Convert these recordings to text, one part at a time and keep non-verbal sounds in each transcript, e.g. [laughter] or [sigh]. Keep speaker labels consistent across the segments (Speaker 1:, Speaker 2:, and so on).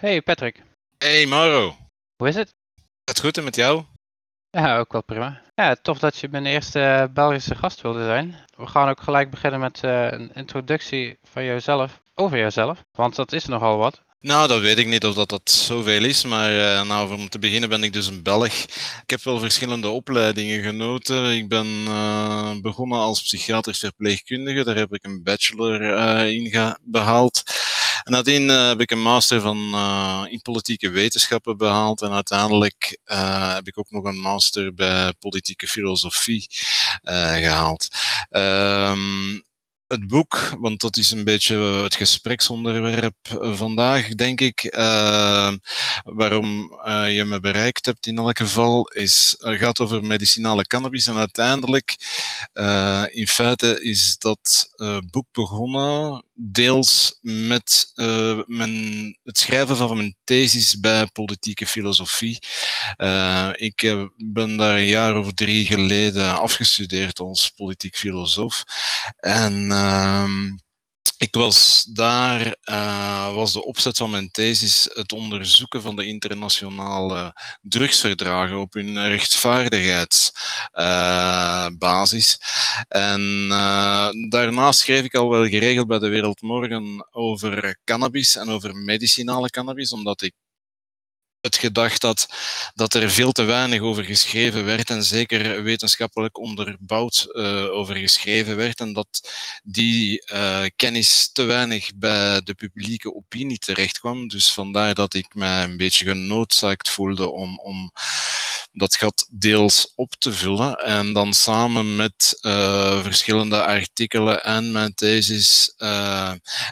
Speaker 1: Hey Patrick,
Speaker 2: Hey Mauro,
Speaker 1: hoe is het?
Speaker 2: het goed en met jou?
Speaker 1: Ja, ook wel prima. Ja, tof dat je mijn eerste eh, Belgische gast wilde zijn. We gaan ook gelijk beginnen met eh, een introductie van jezelf, over jezelf, want dat is nogal wat.
Speaker 2: Nou, dat weet ik niet of dat, dat zoveel is, maar uh, nou, om te beginnen ben ik dus een Belg. Ik heb wel verschillende opleidingen genoten. Ik ben uh, begonnen als psychiatrisch verpleegkundige, daar heb ik een bachelor in behaald. En nadien heb ik een master van, in politieke wetenschappen behaald en uiteindelijk heb ik ook nog een master bij politieke filosofie gehaald. Um, het boek, want dat is een beetje het gespreksonderwerp vandaag, denk ik. Waarom je me bereikt hebt in elk geval, is, gaat over medicinale cannabis. En uiteindelijk, in feite, is dat boek begonnen deels met mijn, het schrijven van mijn thesis bij politieke filosofie. ik ben daar een jaar of drie geleden afgestudeerd als politiek filosoof. En Um, ik was daar, uh, was de opzet van mijn thesis het onderzoeken van de internationale drugsverdragen op hun rechtvaardigheidsbasis. Uh, en uh, daarnaast schreef ik al wel geregeld bij de Wereldmorgen over cannabis en over medicinale cannabis, omdat ik het gedacht dat, dat er veel te weinig over geschreven werd en zeker wetenschappelijk onderbouwd uh, over geschreven werd en dat die uh, kennis te weinig bij de publieke opinie terecht kwam. Dus vandaar dat ik mij een beetje genoodzaakt voelde om, om dat gat deels op te vullen en dan samen met uh, verschillende artikelen en mijn thesis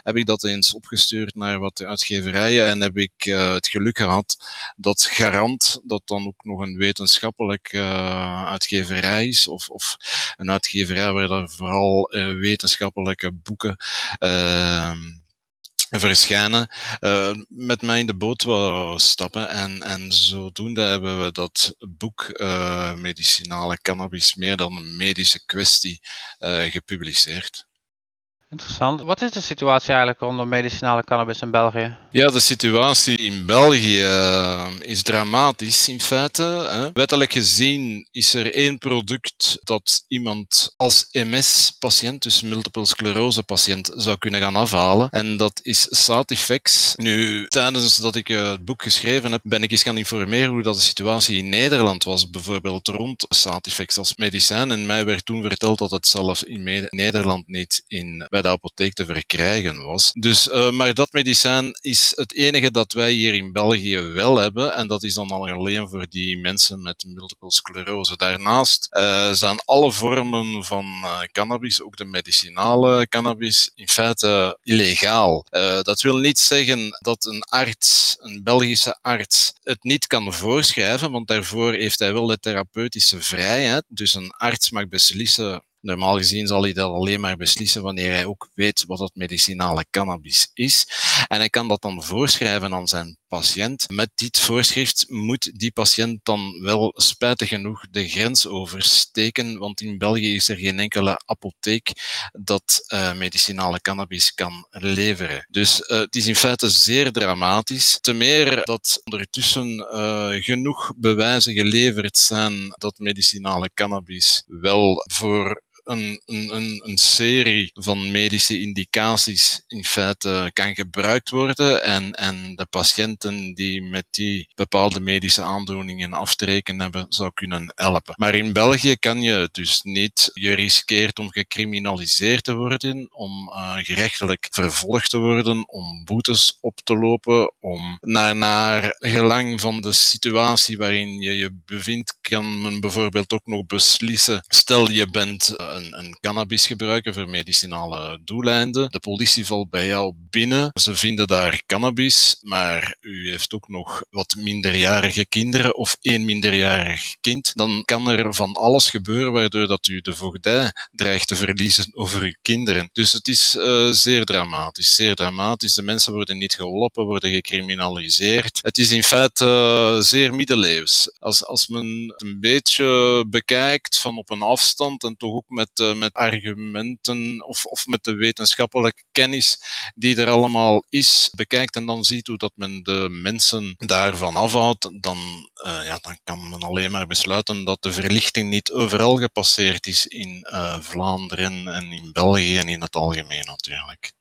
Speaker 2: heb ik dat eens opgestuurd naar wat uitgeverijen en heb ik het geluk gehad dat garant dat dan ook nog een wetenschappelijk uh, uitgeverij is, of, of een uitgeverij waar er vooral uh, wetenschappelijke boeken uh, verschijnen, uh, met mij in de boot wil stappen. En, en zodoende hebben we dat boek uh, Medicinale Cannabis meer dan een medische kwestie uh, gepubliceerd.
Speaker 1: Interessant. Wat is de situatie eigenlijk onder medicinale cannabis in België?
Speaker 2: Ja, de situatie in België uh, is dramatisch in feite. Hè. Wettelijk gezien is er één product dat iemand als MS-patiënt, dus multiple sclerose-patiënt, zou kunnen gaan afhalen. En dat is Satifex. Nu, tijdens dat ik uh, het boek geschreven heb, ben ik eens gaan informeren hoe dat de situatie in Nederland was, bijvoorbeeld rond Satifex als medicijn. En mij werd toen verteld dat het zelfs in Nederland niet in bij de apotheek te verkrijgen was. Dus, uh, maar dat medicijn is het enige dat wij hier in België wel hebben. En dat is dan al alleen voor die mensen met multiple sclerose. Daarnaast uh, zijn alle vormen van uh, cannabis, ook de medicinale cannabis, in feite illegaal. dat wil niet zeggen dat een arts, een Belgische arts, het niet kan voorschrijven, want daarvoor heeft hij wel de therapeutische vrijheid. Dus een arts mag beslissen Normaal gezien zal hij dat alleen maar beslissen wanneer hij ook weet wat het medicinale cannabis is. En hij kan dat dan voorschrijven aan zijn patiënt. Met dit voorschrift moet die patiënt dan wel spijtig genoeg de grens oversteken, want in België is er geen enkele apotheek dat uh, medicinale cannabis kan leveren. Dus uh, het is in feite zeer dramatisch. Te meer dat ondertussen uh, genoeg bewijzen geleverd zijn dat medicinale cannabis wel voor een, een, een serie van medische indicaties in feite kan gebruikt worden en, en de patiënten die met die bepaalde medische aandoeningen aftreken hebben, zou kunnen helpen. Maar in België kan je dus niet, je riskeert om gecriminaliseerd te worden, om uh, gerechtelijk vervolgd te worden, om boetes op te lopen, om naar, naar gelang van de situatie waarin je je bevindt, kan men bijvoorbeeld ook nog beslissen, stel je bent uh, een, een cannabis gebruiken voor medicinale doeleinden. De politie valt bij jou binnen. Ze vinden daar cannabis, maar u heeft ook nog wat minderjarige kinderen of één minderjarig kind. Dan kan er van alles gebeuren waardoor dat u de voogdij dreigt te verliezen over uw kinderen. Dus het is uh, zeer dramatisch. Zeer dramatisch. De mensen worden niet geholpen, worden gecriminaliseerd. Het is in feite uh, zeer middeleeuws. Als, als men een beetje bekijkt van op een afstand en toch ook met met, uh, met argumenten of, of met de wetenschappelijke kennis die er allemaal is, bekijkt en dan ziet hoe dat men de mensen daarvan afhoudt, dan, uh, ja, dan kan men alleen maar besluiten dat de verlichting niet overal gepasseerd is in uh, Vlaanderen en in België en in het algemeen natuurlijk.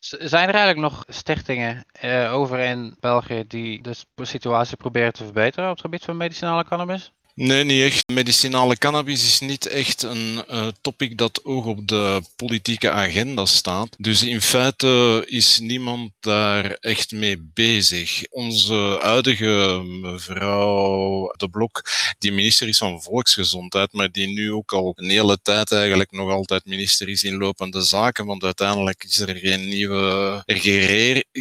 Speaker 1: Zijn er eigenlijk nog stichtingen over in België die de situatie proberen te verbeteren op het gebied van medicinale cannabis?
Speaker 2: Nee, niet echt. Medicinale cannabis is niet echt een uh, topic dat ook op de politieke agenda staat. Dus in feite is niemand daar echt mee bezig. Onze huidige mevrouw De Blok, die minister is van Volksgezondheid, maar die nu ook al een hele tijd eigenlijk nog altijd minister is in lopende zaken, want uiteindelijk is er geen nieuwe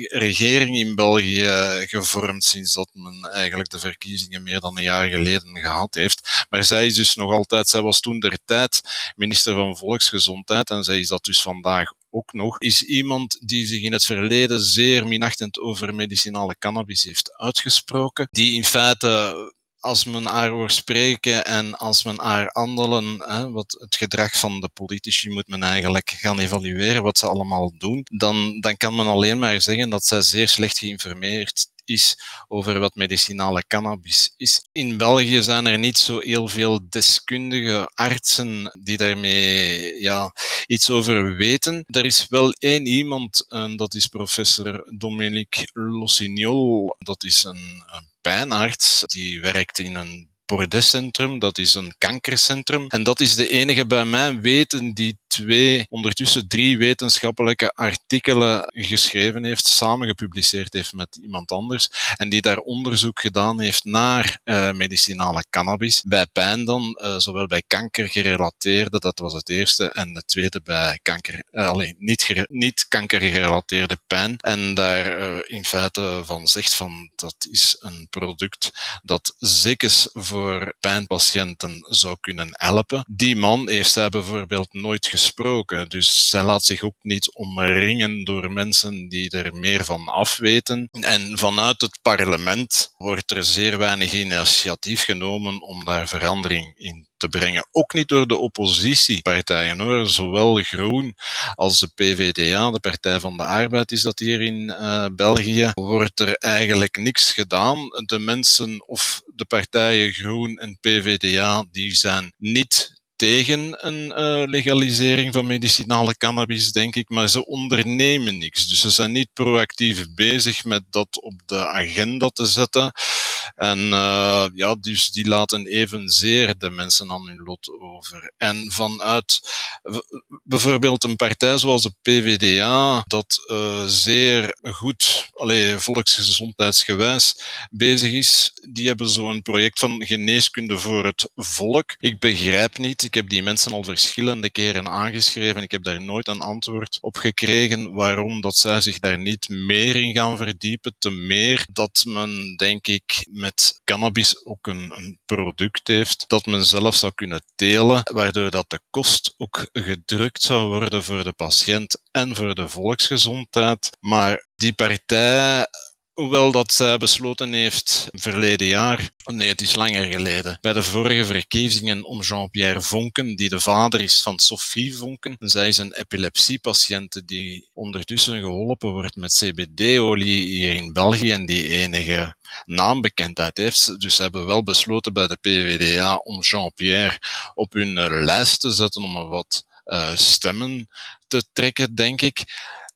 Speaker 2: regering in België gevormd sinds dat men eigenlijk de verkiezingen meer dan een jaar geleden gehad heeft. Maar zij is dus nog altijd, zij was toen der tijd minister van Volksgezondheid en zij is dat dus vandaag ook nog, is iemand die zich in het verleden zeer minachtend over medicinale cannabis heeft uitgesproken, die in feite als men haar hoort spreken en als men haar handelen, hè, wat het gedrag van de politici moet men eigenlijk gaan evalueren, wat ze allemaal doen, dan, dan kan men alleen maar zeggen dat zij zeer slecht geïnformeerd is over wat medicinale cannabis is. In België zijn er niet zo heel veel deskundige artsen die daarmee ja, iets over weten. Er is wel één iemand, en dat is professor Dominique Lossignol. Dat is een, een pijnarts die werkt in een Bordescentrum, dat is een kankercentrum. En dat is de enige bij mij weten die ondertussen drie wetenschappelijke artikelen geschreven heeft, samen gepubliceerd heeft met iemand anders. En die daar onderzoek gedaan heeft naar uh, medicinale cannabis. Bij pijn dan, uh, zowel bij kanker gerelateerde, dat was het eerste. En het tweede bij kanker, uh, alleen niet, niet kankergerelateerde pijn. En daar in feite van zegt van dat is een product dat zeker voor pijnpatiënten zou kunnen helpen. Die man heeft zij bijvoorbeeld nooit gesproken, dus zij laat zich ook niet omringen door mensen die er meer van afweten. En vanuit het parlement wordt er zeer weinig initiatief genomen om daar verandering in te brengen. Ook niet door de oppositiepartijen hoor. Zowel Groen als de PVDA, de Partij van de Arbeid is dat hier in uh, België, wordt er eigenlijk niks gedaan. De mensen of de partijen Groen en PVDA, die zijn niet tegen een uh, legalisering van medicinale cannabis, denk ik, maar ze ondernemen niks. Dus ze zijn niet proactief bezig met dat op de agenda te zetten. En uh, ja, dus die laten evenzeer de mensen aan hun lot over. En vanuit bijvoorbeeld een partij zoals de PVDA, dat uh, zeer goed, allee, volksgezondheidsgewijs bezig is, die hebben zo'n project van geneeskunde voor het volk. Ik begrijp niet ik heb die mensen al verschillende keren aangeschreven. Ik heb daar nooit een antwoord op gekregen waarom dat zij zich daar niet meer in gaan verdiepen. Te meer dat men, denk ik, met cannabis ook een, een product heeft dat men zelf zou kunnen telen, waardoor dat de kost ook gedrukt zou worden voor de patiënt en voor de volksgezondheid. Maar die partij Hoewel dat zij besloten heeft verleden jaar, nee, het is langer geleden, bij de vorige verkiezingen om Jean-Pierre Vonken, die de vader is van Sophie Vonken. Zij is een epilepsiepatiënt die ondertussen geholpen wordt met CBD-olie hier in België en die enige naambekendheid heeft. Dus ze hebben wel besloten bij de PvdA om Jean-Pierre op hun lijst te zetten om er wat uh, stemmen te trekken, denk ik.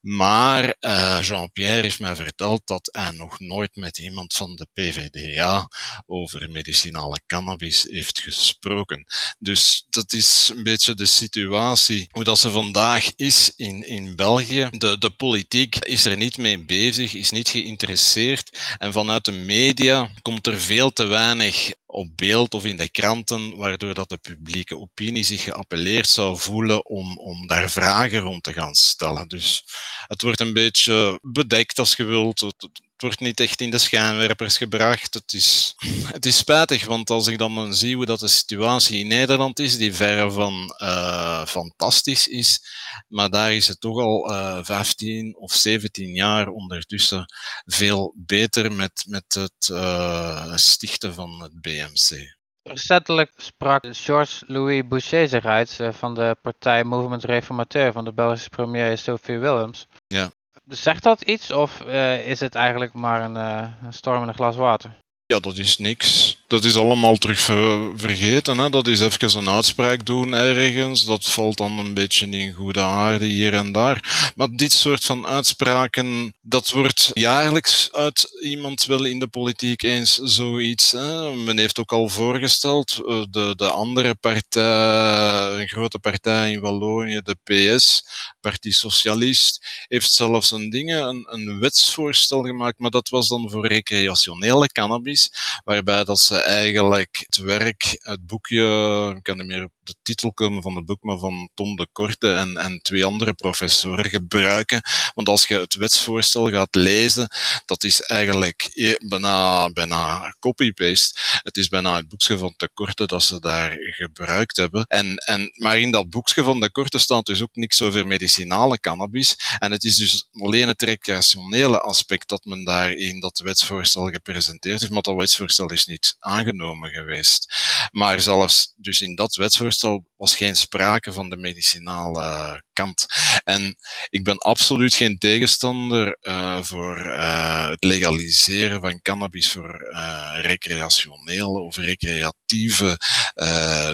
Speaker 2: Maar uh, Jean-Pierre heeft mij verteld dat hij nog nooit met iemand van de PVDA over medicinale cannabis heeft gesproken. Dus dat is een beetje de situatie hoe dat ze vandaag is in, in België. De, de politiek is er niet mee bezig, is niet geïnteresseerd. En vanuit de media komt er veel te weinig op beeld of in de kranten, waardoor dat de publieke opinie zich geappelleerd zou voelen om, om daar vragen rond te gaan stellen. Dus het wordt een beetje bedekt als je wilt. Wordt niet echt in de schijnwerpers gebracht. Het is, het is spijtig, want als ik dan zie hoe dat de situatie in Nederland is, die verre van uh, fantastisch is, maar daar is het toch al uh, eh, 15 of 17 jaar ondertussen veel beter met, met het uh, stichten van het BMC.
Speaker 1: Recentelijk sprak Georges-Louis Boucher zich uit eh, van de partij Movement Reformateur van de Belgische premier Sophie Willems.
Speaker 2: Ja.
Speaker 1: Zegt dat iets of eh, is het eigenlijk maar een, eh, een storm in een glas water?
Speaker 2: Ja, dat is niks. Dat is allemaal terug ver- vergeten. Hè? Dat is even een uitspraak doen ergens. Dat valt dan een beetje in goede aarde hier en daar. Maar dit soort van uitspraken, dat wordt jaarlijks uit iemand wel in de politiek eens zoiets. Hè? Men heeft ook al voorgesteld, eh, de, de andere partij, een grote partij in Wallonië, de PS, Partie Socialist, heeft zelfs een, dingen, een, een wetsvoorstel gemaakt, maar dat was dan voor recreationele cannabis, waarbij dat ze eigenlijk het werk, het boekje, ik kan niet meer de titel komen van het boek, maar van Tom de Korte en, en twee andere professoren gebruiken. Want als je het wetsvoorstel gaat lezen, dat is eigenlijk e- bijna, bijna copy-paste. Het is bijna het boekje van de Korte dat ze daar gebruikt hebben. En, en, maar in dat boekje van de Korte staat dus ook niks over medicinale cannabis. En het is dus alleen het recreationele aspect dat men daar in dat wetsvoorstel gepresenteerd heeft, maar dat wetsvoorstel is niet aangenomen geweest. Maar zelfs dus in dat wetsvoorstel was geen sprake van de medicinale kant. En ik ben absoluut geen tegenstander uh, voor uh, het legaliseren van cannabis voor uh, recreationele of recreatieve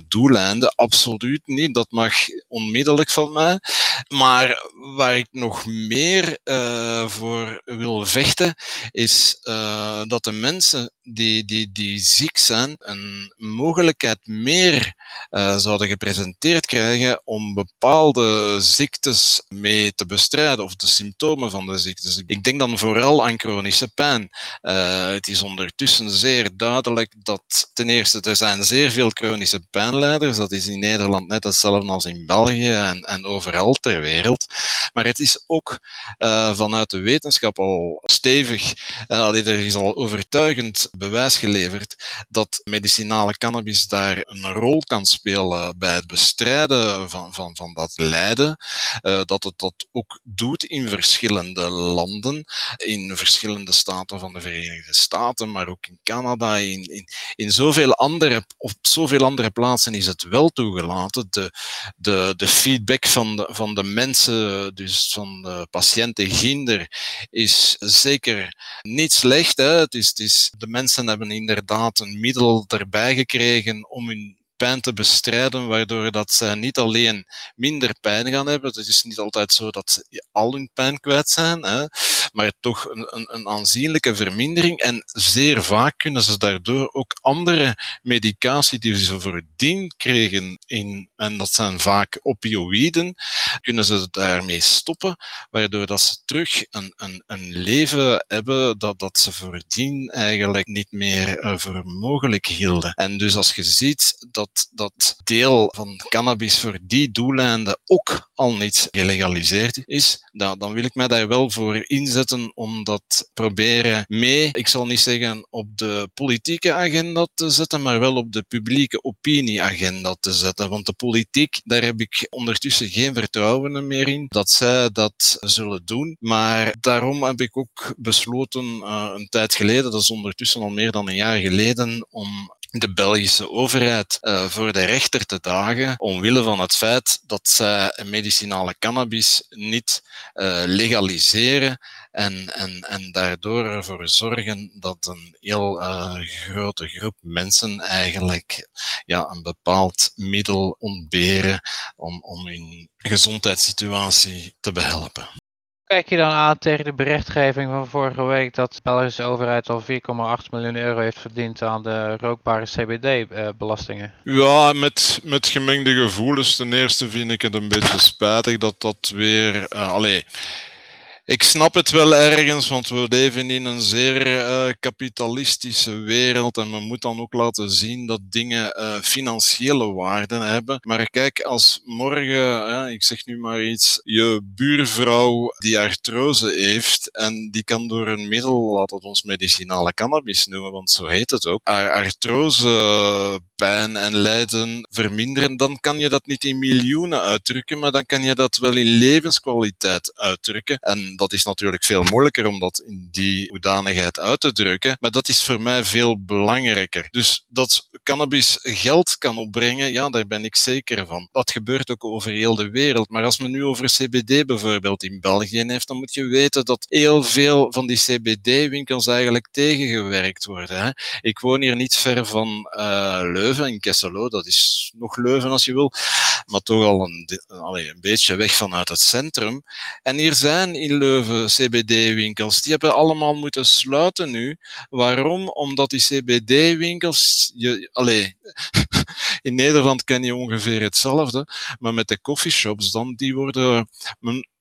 Speaker 2: doeleinden. Absoluut niet. Dat mag onmiddellijk van mij. Maar waar ik nog meer voor wil vechten, is dat de mensen die, die, die ziek zijn een mogelijkheid meer zouden gepresenteerd krijgen om bepaalde ziektes mee te bestrijden of de symptomen van de ziektes. Ik denk dan vooral aan chronische pijn. Uh, het is ondertussen zeer duidelijk dat ten eerste er zijn zeer veel chronische pijnleiders. Dat is in Nederland net hetzelfde als in België en, en overal ter wereld. Maar het is ook uh, vanuit de wetenschap al stevig, er is al overtuigend bewijs geleverd dat medicinale cannabis daar een rol kan spelen bij het bestrijden van, van, van dat lijden. Uh, dat het dat ook doet in verschillende landen, in verschillende staten van de Verenigde Staten, maar ook in Canada, in, in, in zoveel andere, op zoveel andere plaatsen is het wel toegelaten. De, de, de feedback van de, van de mensen, dus van de patiënten ginder, is zeker niet slecht. Hè. Het is, het is, de mensen hebben inderdaad een middel erbij gekregen om hun pijn te bestrijden, waardoor dat zij niet alleen minder pijn gaan hebben. Het is niet altijd zo dat ze al hun pijn kwijt zijn, hè, maar toch een, een, een aanzienlijke vermindering. En zeer vaak kunnen ze daardoor ook andere medicatie die ze voordien kregen, in, en dat zijn vaak opioïden, kunnen ze daarmee stoppen, waardoor dat ze terug een, een, een leven hebben dat, dat ze voordien eigenlijk niet meer uh, voor mogelijk hielden. En dus als je ziet dat dat dat deel van cannabis voor die doeleinden ook al niet gelegaliseerd is, dan, dan wil ik mij daar wel voor inzetten om dat proberen mee, ik zal niet zeggen op de politieke agenda te zetten, maar wel op de publieke opinieagenda te zetten. Want de politiek, daar heb ik ondertussen geen vertrouwen meer in dat zij dat zullen doen. Maar daarom heb ik ook besloten uh, een tijd geleden, dat is ondertussen al meer dan een jaar geleden, om de Belgische overheid uh, voor de rechter te dagen omwille van het feit dat zij medicinale cannabis niet uh, legaliseren en, en, en daardoor ervoor zorgen dat een heel uh, grote groep mensen eigenlijk ja, een bepaald middel ontberen om, om hun gezondheidssituatie te behelpen.
Speaker 1: Kijk je dan aan tegen de berichtgeving van vorige week dat de Belgische overheid al 4,8 miljoen euro heeft verdiend aan de rookbare CBD-belastingen?
Speaker 2: Ja, met, met gemengde gevoelens. Ten eerste vind ik het een beetje spijtig dat dat weer. Uh, allee, ik snap het wel ergens, want we leven in een zeer uh, kapitalistische wereld en we moeten dan ook laten zien dat dingen uh, financiële waarden hebben. Maar kijk, als morgen, uh, ik zeg nu maar iets, je buurvrouw die artrose heeft en die kan door een middel, laat het ons medicinale cannabis noemen, want zo heet het ook, haar artrose pijn en lijden verminderen, dan kan je dat niet in miljoenen uitdrukken, maar dan kan je dat wel in levenskwaliteit uitdrukken. En dat is natuurlijk veel moeilijker om dat in die hoedanigheid uit te drukken, maar dat is voor mij veel belangrijker. Dus dat cannabis geld kan opbrengen, ja, daar ben ik zeker van. Dat gebeurt ook over heel de wereld. Maar als men nu over CBD bijvoorbeeld in België heeft, dan moet je weten dat heel veel van die CBD-winkels eigenlijk tegengewerkt worden. Hè. Ik woon hier niet ver van uh, Leuven, in Kesselo. Dat is nog Leuven als je wil, maar toch al een, een beetje weg vanuit het centrum. En hier zijn in Leuven CBD-winkels. Die hebben allemaal moeten sluiten nu. Waarom? Omdat die CBD-winkels, je, allee, [laughs] in Nederland ken je ongeveer hetzelfde, maar met de coffeeshops dan, die worden,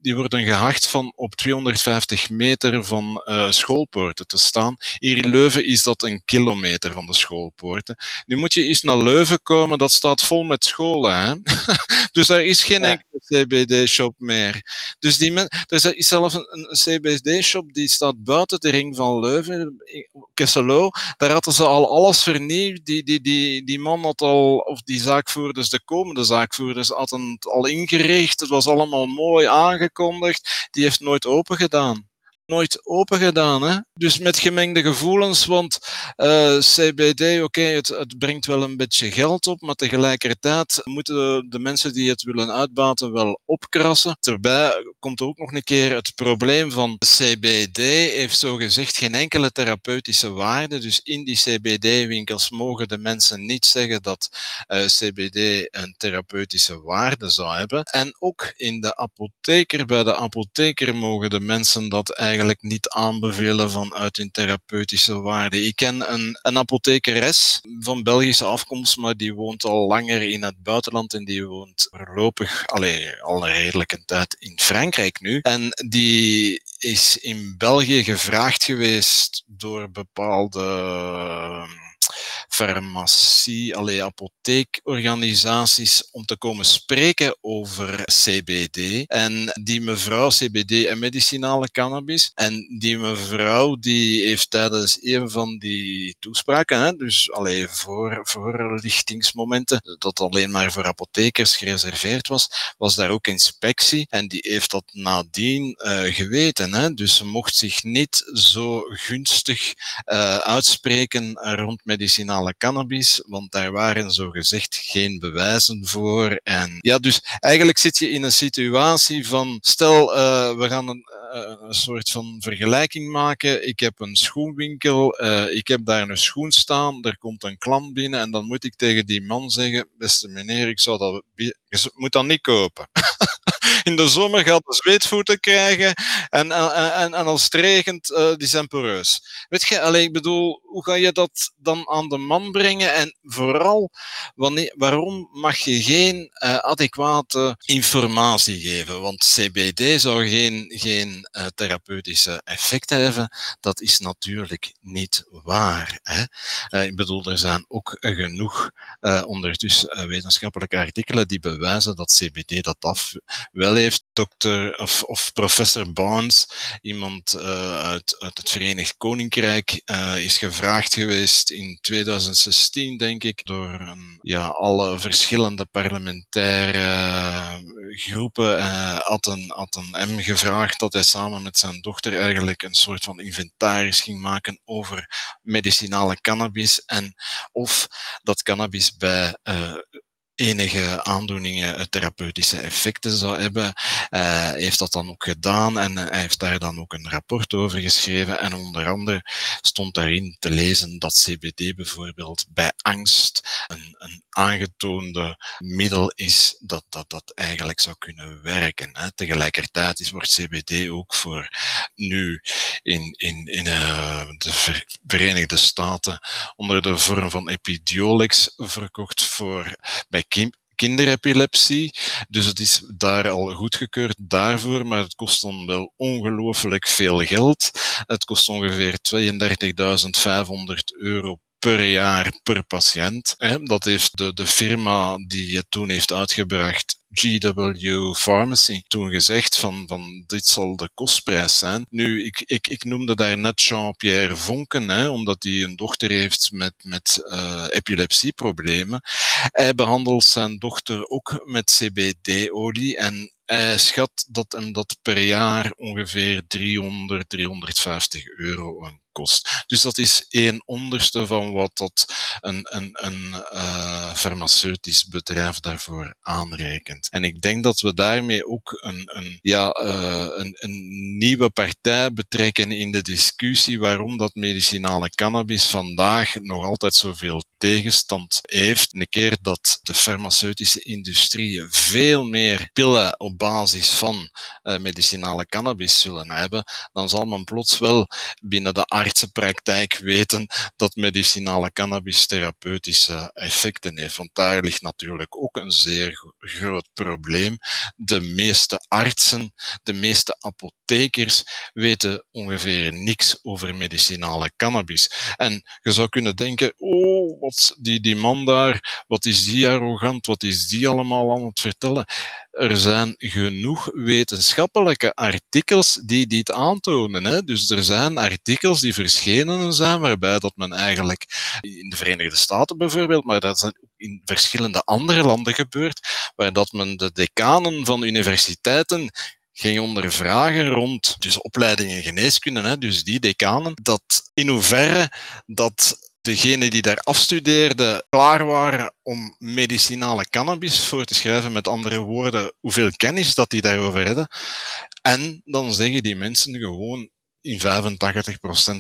Speaker 2: die worden geacht van op 250 meter van uh, schoolpoorten te staan. Hier in Leuven is dat een kilometer van de schoolpoorten. Nu moet je eens naar Leuven komen, dat staat vol met scholen. Hè? [laughs] dus er is geen enkele CBD-shop meer. Dus die men, er is zelfs een, een CBD-shop die staat buiten de ring van Leuven, Kesselo. Daar hadden ze al alles vernieuwd. Die, die, die, die man had al, of die zaakvoerders, de komende zaakvoerders, hadden het al ingericht. Het was allemaal mooi Die heeft nooit open gedaan nooit open gedaan. Hè? Dus met gemengde gevoelens, want uh, CBD, oké, het, het, brengt wel een beetje geld op, maar tegelijkertijd moeten de mensen die het willen uitbaten wel opkrassen. Daarbij komt ook nog een keer het probleem van CBD heeft zogezegd geen enkele therapeutische waarde. Dus in die CBD-winkels mogen de mensen niet zeggen dat uh, CBD een therapeutische waarde zou hebben. En ook in de apotheker, bij de apotheker mogen de mensen dat eigenlijk eigenlijk niet aanbevelen vanuit hun therapeutische waarde. Ik ken een, een apothekeres van Belgische afkomst, maar die woont al langer in het buitenland en die woont voorlopig allee, al een redelijke tijd in Frankrijk nu. En die is in België gevraagd geweest door bepaalde farmacie, alle apotheekorganisaties om te komen spreken over CBD. En die mevrouw, CBD en medicinale cannabis. En die mevrouw die heeft tijdens een van die toespraken, hè, dus alleen voor voorlichtingsmomenten, dat alleen maar voor apothekers gereserveerd was, was daar ook inspectie. En die heeft dat nadien uh, geweten. Hè. Dus ze mocht zich niet zo gunstig uh, uitspreken rond medicinale cannabis, want daar waren zo gezegd geen bewijzen voor. En ja, dus eigenlijk zit je in een situatie van, stel, uh, we gaan een, een, soort van vergelijking maken. Ik heb een schoenwinkel, uh, ik heb daar een schoen staan, er komt een klant binnen en dan moet ik tegen die man zeggen, beste meneer, ik zou dat, je moet dat niet kopen. [laughs] in de zomer gaat de zweetvoeten krijgen en, en, en, en als het regent, uh, die zijn poreus. Weet je, alleen, ik bedoel, hoe ga je dat dan aan de man brengen? En vooral, wanneer, waarom mag je geen adequate informatie geven? Want CBD zou geen, geen uh, therapeutische effecten hebben. Dat is natuurlijk niet waar. Hè? ik bedoel, er zijn ook genoeg ondertussen wetenschappelijke artikelen die bewijzen dat CBD dat af wel heeft. Dokter of, of professor Barnes, iemand uit, uit het Verenigd Koninkrijk, is gevraagd geweest in 2016, denk ik, door ja, alle verschillende parlementaire groepen. Uh, had, een, had een M gevraagd dat hij samen met zijn dochter eigenlijk een soort van inventaris ging maken over medicinale cannabis en of dat cannabis bij enige aandoeningen eh, therapeutische effecten zou hebben, uh, heeft dat dan ook gedaan en hij heeft daar dan ook een rapport over geschreven en onder andere stond daarin te lezen dat CBD bijvoorbeeld bij angst een, een aangetoonde middel is dat, dat dat eigenlijk zou kunnen werken. Hè. Tegelijkertijd is, wordt CBD ook voor nu in, in, in de Verenigde Staten onder de vorm van Epidiolex verkocht voor bij kinderepilepsie. Dus het is daar al goedgekeurd daarvoor, maar het kost dan wel ongelooflijk veel geld. Het kost ongeveer 32.500 euro per jaar per patiënt. Dat heeft de, de firma die het toen heeft uitgebracht GW Pharmacy toen gezegd van, van dit zal de kostprijs zijn. Nu, ik, ik, ik noemde daar net Jean-Pierre Vonken, hè, omdat hij een dochter heeft met, met uh, epilepsieproblemen. Hij behandelt zijn dochter ook met CBD-olie en hij schat dat hem dat per jaar ongeveer 300, 350 euro Dus dat is één onderste van wat dat een, een, een uh, farmaceutisch bedrijf daarvoor aanrekent. En ik denk dat we daarmee ook een, een, ja, uh, een, een nieuwe partij betrekken in de discussie waarom dat medicinale cannabis vandaag nog altijd zoveel tegenstand heeft. Een keer dat de farmaceutische industrie veel meer pillen op basis van uh, medicinale cannabis zullen hebben, dan zal men plots wel binnen de artsenpraktijk weten dat medicinale cannabis therapeutische effecten heeft. Want daar ligt natuurlijk ook een zeer groot probleem. De meeste artsen, de meeste apothekers weten ongeveer niks over medicinale cannabis. En je zou kunnen denken, oh, wat die, die man daar, wat is die arrogant, wat is die allemaal aan het vertellen? Er zijn genoeg wetenschappelijke artikels die dit aantonen. Hè? Dus er zijn artikels die verschenen zijn waarbij dat men eigenlijk in de Verenigde Staten bijvoorbeeld, maar dat is in verschillende andere landen gebeurt, waar dat men de decanen van universiteiten ging ondervragen rond dus opleidingen geneeskunde, hè, dus die decanen, dat in hoeverre dat degenen die daar afstudeerden klaar waren om medicinale cannabis voor te schrijven, met andere woorden, hoeveel kennis dat die daarover hadden. En dan zeggen die mensen gewoon in 85%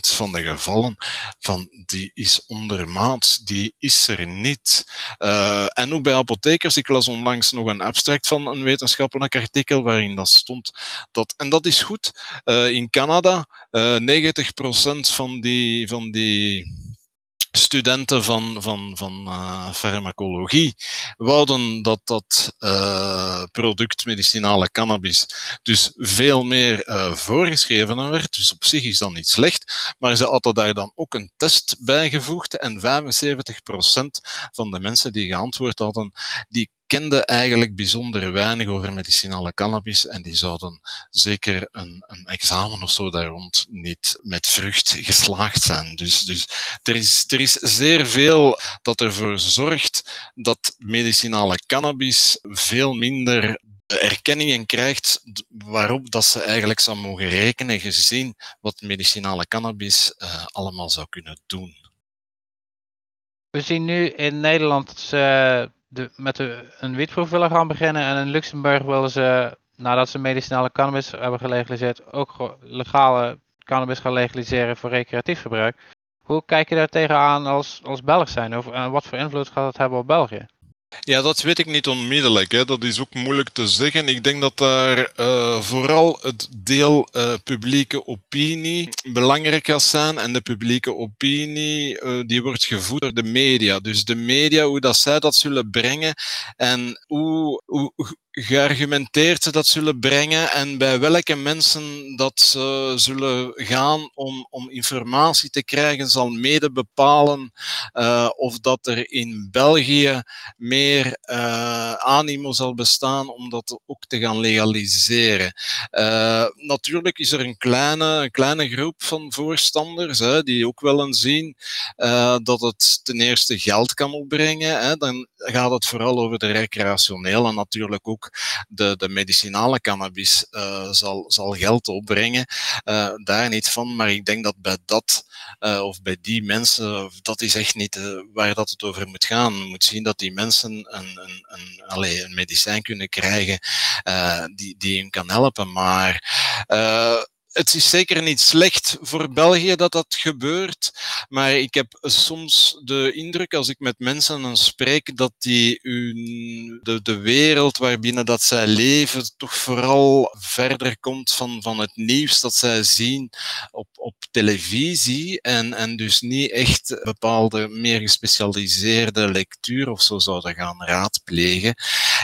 Speaker 2: van de gevallen van die is ondermaat, die is er niet. Uh, en ook bij apothekers, ik las onlangs nog een abstract van een wetenschappelijk artikel waarin dat stond. Dat, en dat is goed. Uh, in Canada, uh, 90% van die, van die studenten van, van, van uh, farmacologie wouden dat dat uh, product medicinale cannabis dus veel meer uh, voorgeschreven werd. Dus op zich is dat niet slecht, maar ze hadden daar dan ook een test bijgevoegd en 75% van de mensen die geantwoord hadden, die kenden eigenlijk bijzonder weinig over medicinale cannabis en die zouden zeker een, een examen of zo daar rond niet met vrucht geslaagd zijn. Dus, dus er, is, er is zeer veel dat ervoor zorgt dat medicinale cannabis veel minder erkenningen krijgt waarop dat ze eigenlijk zou mogen rekenen gezien wat medicinale cannabis uh, allemaal zou kunnen doen.
Speaker 1: We zien nu in Nederland ze de, met de, een wietproef willen gaan beginnen. En in Luxemburg willen ze, nadat ze medicinale cannabis hebben gelegaliseerd, ook legale cannabis gaan legaliseren voor recreatief gebruik. Hoe kijk je daar tegenaan als, als Belg zijn? Of, en wat voor invloed gaat dat hebben op België?
Speaker 2: Ja, dat weet ik niet onmiddellijk. Hè. Dat is ook moeilijk te zeggen. Ik denk dat daar uh, vooral het deel uh, publieke opinie belangrijk gaat zijn. En de publieke opinie uh, die wordt gevoed door de media. Dus de media, hoe dat zij dat zullen brengen en hoe, hoe geargumenteerd ze dat zullen brengen en bij welke mensen dat ze zullen gaan om, om informatie te krijgen, zal mede bepalen uh, of dat er in België meer uh, animo zal bestaan om dat ook te gaan legaliseren. Uh, natuurlijk is er een kleine, een kleine groep van voorstanders hè, die ook wel eens zien dat het ten eerste geld kan opbrengen. Hè. Dan gaat het vooral over de recreationele natuurlijk ook de, de medicinale cannabis uh, zal, zal geld opbrengen. Uh, daar niet van, maar ik denk dat bij dat uh, of bij die mensen, dat is echt niet waar dat het over moet gaan. Je moet zien dat die mensen een, een, een, allez, een medicijn kunnen krijgen die, die hen kan helpen. Maar het is zeker niet slecht voor België dat dat gebeurt, maar ik heb soms de indruk als ik met mensen spreek dat die de, de wereld waarbinnen dat zij leven toch vooral verder komt van, van het nieuws dat zij zien op, op televisie en, en dus niet echt bepaalde meer gespecialiseerde lectuur of zo zouden gaan raadplegen.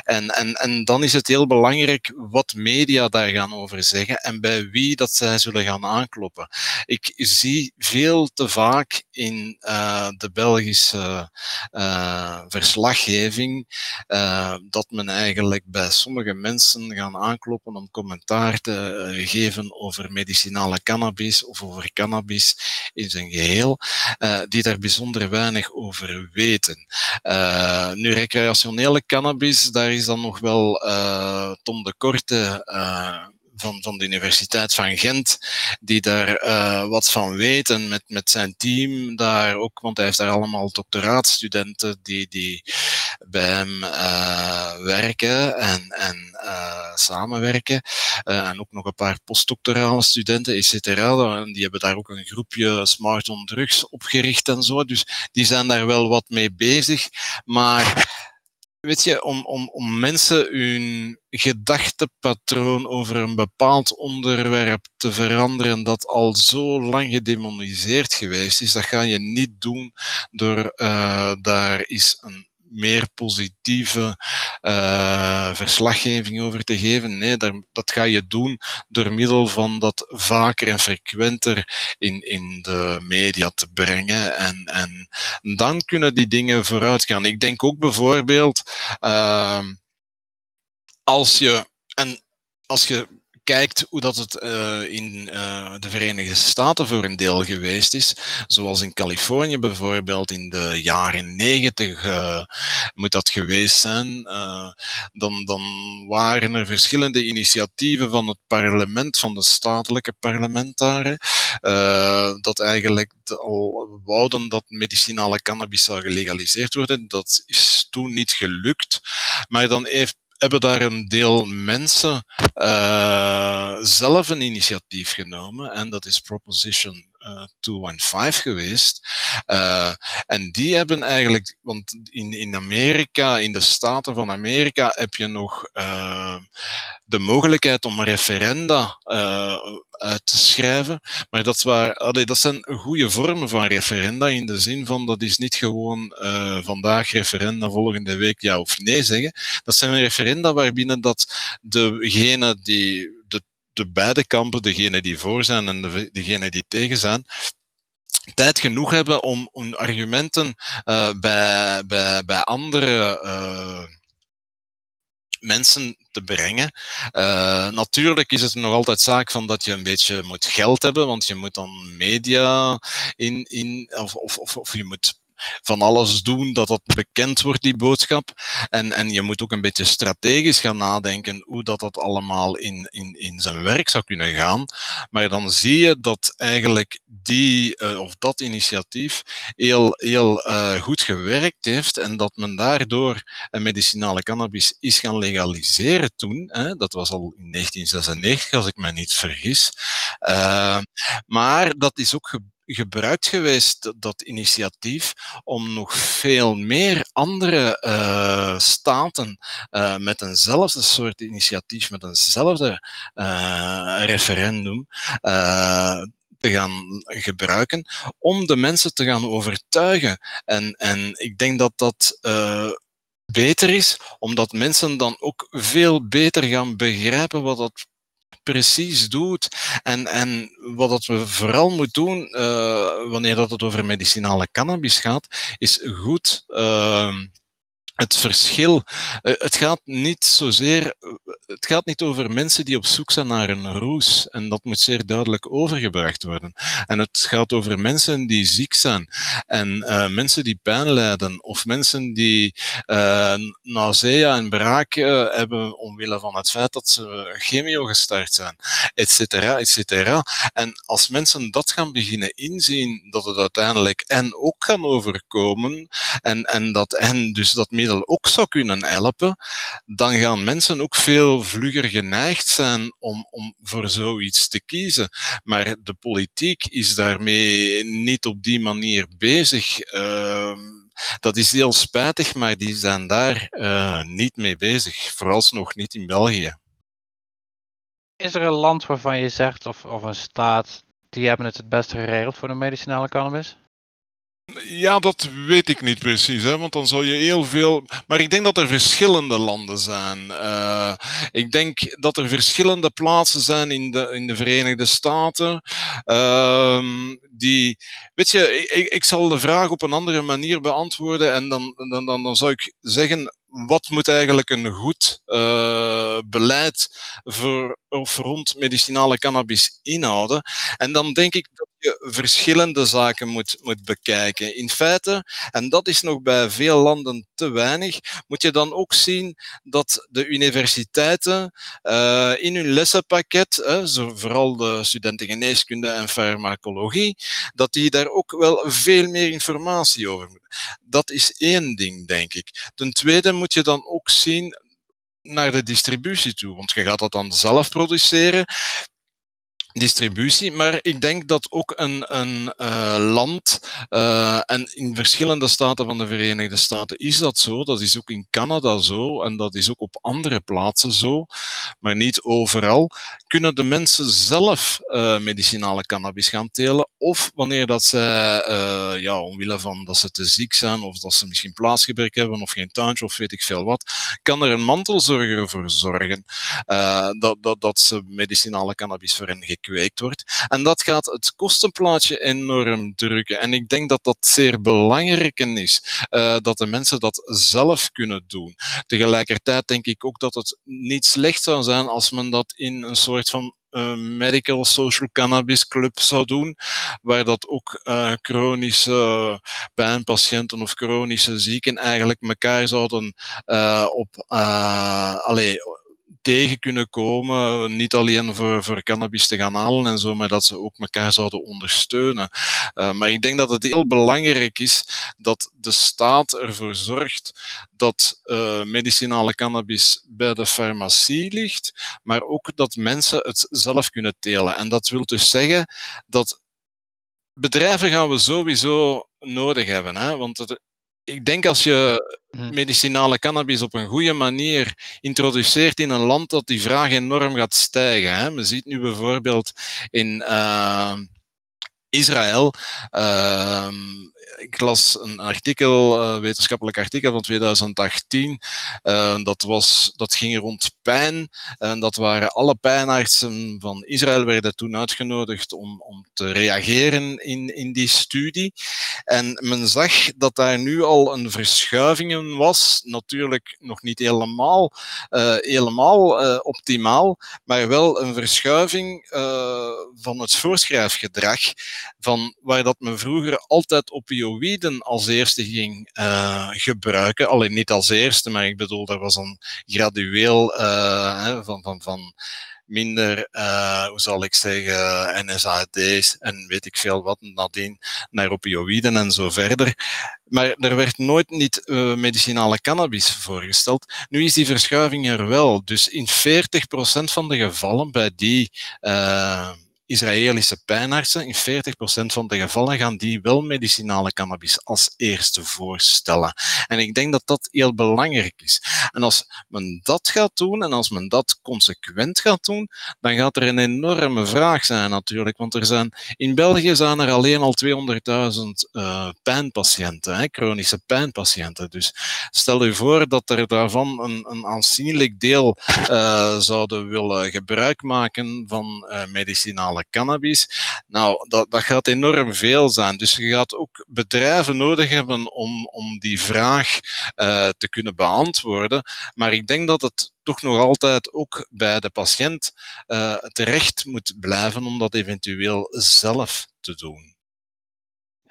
Speaker 2: En, en, en dan is het heel belangrijk wat media daar gaan over zeggen en bij wie dat zij zullen gaan aankloppen. Ik zie veel te vaak in uh, de Belgische uh, verslaggeving uh, dat men eigenlijk bij sommige mensen gaan aankloppen om commentaar te geven over medicinale cannabis of over cannabis in zijn geheel, die daar bijzonder weinig over weten. nu, recreationele cannabis, daar is dan nog wel Tom de Korte van, van de Universiteit van Gent, die daar uh, wat van weet en met, met zijn team daar ook, want hij heeft daar allemaal doctoraatstudenten die, die bij hem uh, werken en, en uh, samenwerken. en ook nog een paar postdoctorale studenten, et cetera. En die hebben daar ook een groepje Smart on Drugs opgericht en zo. Dus die zijn daar wel wat mee bezig. Maar Weet je, om, om, om mensen hun gedachtepatroon over een bepaald onderwerp te veranderen dat al zo lang gedemoniseerd geweest is, dat ga je niet doen door uh, daar is een meer positieve uh, verslaggeving over te geven. Nee, daar, dat ga je doen door middel van dat vaker en frequenter in, in de media te brengen. En, en dan kunnen die dingen vooruit gaan. Ik denk ook bijvoorbeeld, uh, als je, en als je kijkt hoe dat het uh, in uh, de Verenigde Staten voor een deel geweest is, zoals in Californië bijvoorbeeld in de jaren negentig uh, moet dat geweest zijn, dan, dan waren er verschillende initiatieven van het parlement, van de statelijke parlementaren, dat eigenlijk al wouden dat medicinale cannabis zou gelegaliseerd worden. Dat is toen niet gelukt, maar dan heeft hebben daar een deel mensen uh, zelf een initiatief genomen. En dat is Proposition 215 geweest. Uh, en die hebben eigenlijk, want in, in Amerika, in de Staten van Amerika, heb je nog uh, de mogelijkheid om referenda uit te schrijven. Maar dat, waar, dat zijn goede vormen van referenda in de zin van dat is niet gewoon vandaag referenda, volgende week ja of nee zeggen. Dat zijn referenda waarbinnen dat degene die de de beide kampen, degene die voor zijn en de, degene die tegen zijn, tijd genoeg hebben om, om argumenten uh, bij, bij, bij andere uh, mensen te brengen. Uh, natuurlijk is het nog altijd zaak van dat je een beetje moet geld hebben, want je moet dan media in, in of, of, of je moet van alles doen dat dat bekend wordt, die boodschap. En, en je moet ook een beetje strategisch gaan nadenken hoe dat, dat allemaal in, in, in zijn werk zou kunnen gaan. Maar dan zie je dat eigenlijk die, uh, of dat initiatief heel, heel uh, goed gewerkt heeft en dat men daardoor medicinale cannabis is gaan legaliseren toen. Hè. Dat was al in 1996, als ik me niet vergis. Uh, maar dat is ook gebeurd gebruikt geweest, dat initiatief, om nog veel meer andere uh, staten uh, met eenzelfde soort initiatief, met eenzelfde uh, referendum, te gaan gebruiken om de mensen te gaan overtuigen. En, en ik denk dat dat beter is, omdat mensen dan ook veel beter gaan begrijpen wat dat precies doet. En, en wat dat we vooral moeten doen, uh, wanneer dat het over medicinale cannabis gaat, is goed uh, het verschil. Uh, het gaat niet zozeer. Het gaat niet over mensen die op zoek zijn naar een roes. En dat moet zeer duidelijk overgebracht worden. En het gaat over mensen die ziek zijn. En uh, mensen die pijn lijden. Of mensen die nausea en braak hebben omwille van het feit dat ze chemio gestart zijn. Etcetera, etcetera. En als mensen dat gaan beginnen inzien, dat het uiteindelijk en ook gaan overkomen. En, en dat en dus dat middel ook zou kunnen helpen, dan gaan mensen ook veel vlugger geneigd zijn om, om voor zoiets te kiezen. Maar de politiek is daarmee niet op die manier bezig. Uh, dat is heel spijtig, maar die zijn daar uh, niet mee bezig. Vooralsnog niet in België.
Speaker 1: Is er een land waarvan je zegt, of, of een staat, die hebben het het beste geregeld voor de medicinale cannabis?
Speaker 2: Ja, dat weet ik niet precies, hè, want dan zou je heel veel. Maar ik denk dat er verschillende landen zijn. Uh, ik denk dat er verschillende plaatsen zijn in de, in de Verenigde Staten. Uh, die, weet je, ik, zal de vraag op een andere manier beantwoorden en dan, dan, dan, dan zou ik zeggen wat moet eigenlijk een goed uh, beleid voor, of rond medicinale cannabis inhouden? En dan denk ik dat je verschillende zaken moet, moet bekijken. In feite, en dat is nog bij veel landen te weinig, moet je dan ook zien dat de universiteiten uh, in hun lessenpakket, zo, vooral de studenten geneeskunde en farmacologie, dat die daar ook wel veel meer informatie over moeten. Dat is één ding, denk ik. Ten tweede moet je dan ook zien naar de distributie toe, want je gaat dat dan zelf produceren distributie. Maar ik denk dat ook een, een uh, land, uh, en in verschillende staten van de Verenigde Staten is dat zo, dat is ook in Canada zo, en dat is ook op andere plaatsen zo, maar niet overal, kunnen de mensen zelf uh, medicinale cannabis gaan telen, of wanneer dat zij, ja, omwille van dat ze te ziek zijn, of dat ze misschien plaatsgebrek hebben, of geen tuintje, of weet ik veel wat, kan er een mantelzorger voor zorgen dat, dat, dat ze medicinale cannabis voor hen gekweekt wordt. En dat gaat het kostenplaatje enorm drukken. En ik denk dat dat zeer belangrijk is, uh, dat de mensen dat zelf kunnen doen. Tegelijkertijd denk ik ook dat het niet slecht zou zijn als men dat in een soort van uh, medical social cannabis club zou doen, waar dat ook uh, chronische pijnpatiënten of chronische zieken eigenlijk elkaar zouden op, allee, tegen kunnen komen. Niet alleen voor, voor cannabis te gaan halen en zo, maar dat ze ook elkaar zouden ondersteunen. Uh, maar ik denk dat het heel belangrijk is dat de staat ervoor zorgt dat uh, medicinale cannabis bij de farmacie ligt, maar ook dat mensen het zelf kunnen telen. En dat wil dus zeggen dat bedrijven gaan we sowieso nodig hebben. Hè? Want ik denk als je hm. medicinale cannabis op een goede manier introduceert in een land dat die vraag enorm gaat stijgen. Hè. We zien nu bijvoorbeeld in uh, Israël. Uh, ik las een artikel, uh, wetenschappelijk artikel van 2018. Uh, dat, was, dat ging rond pijn. En dat waren alle pijnartsen van Israël werden toen uitgenodigd om, om te reageren in, in die studie. En men zag dat daar nu al een verschuiving in was. Natuurlijk nog niet helemaal, uh, helemaal optimaal, maar wel een verschuiving van het voorschrijfgedrag. Van waar dat men vroeger altijd opioïden als eerste ging gebruiken. Alleen niet als eerste, maar ik bedoel, dat was een gradueel van, van, van minder, uh, hoe zal ik zeggen, NSAID's en weet ik veel wat nadien naar opioïden en zo verder. Maar er werd nooit niet medicinale cannabis voorgesteld. Nu is die verschuiving er wel. Dus in 40% van de gevallen bij die Israëlische pijnartsen, in 40% van de gevallen gaan die wel medicinale cannabis als eerste voorstellen. En ik denk dat dat heel belangrijk is. En als men dat gaat doen en als men dat consequent gaat doen, dan gaat er een enorme vraag zijn natuurlijk. Want er zijn, in België zijn er alleen al 200.000 uh, pijnpatiënten, hè, chronische pijnpatiënten. Dus stel u voor dat er daarvan een, een aanzienlijk deel uh, zouden willen gebruik maken van uh, medicinale cannabis. Nou, dat, dat gaat enorm veel zijn. Dus je gaat ook bedrijven nodig hebben om, om die vraag uh, te kunnen beantwoorden. Maar ik denk dat het toch nog altijd ook bij de patiënt uh, terecht moet blijven om dat eventueel zelf te doen.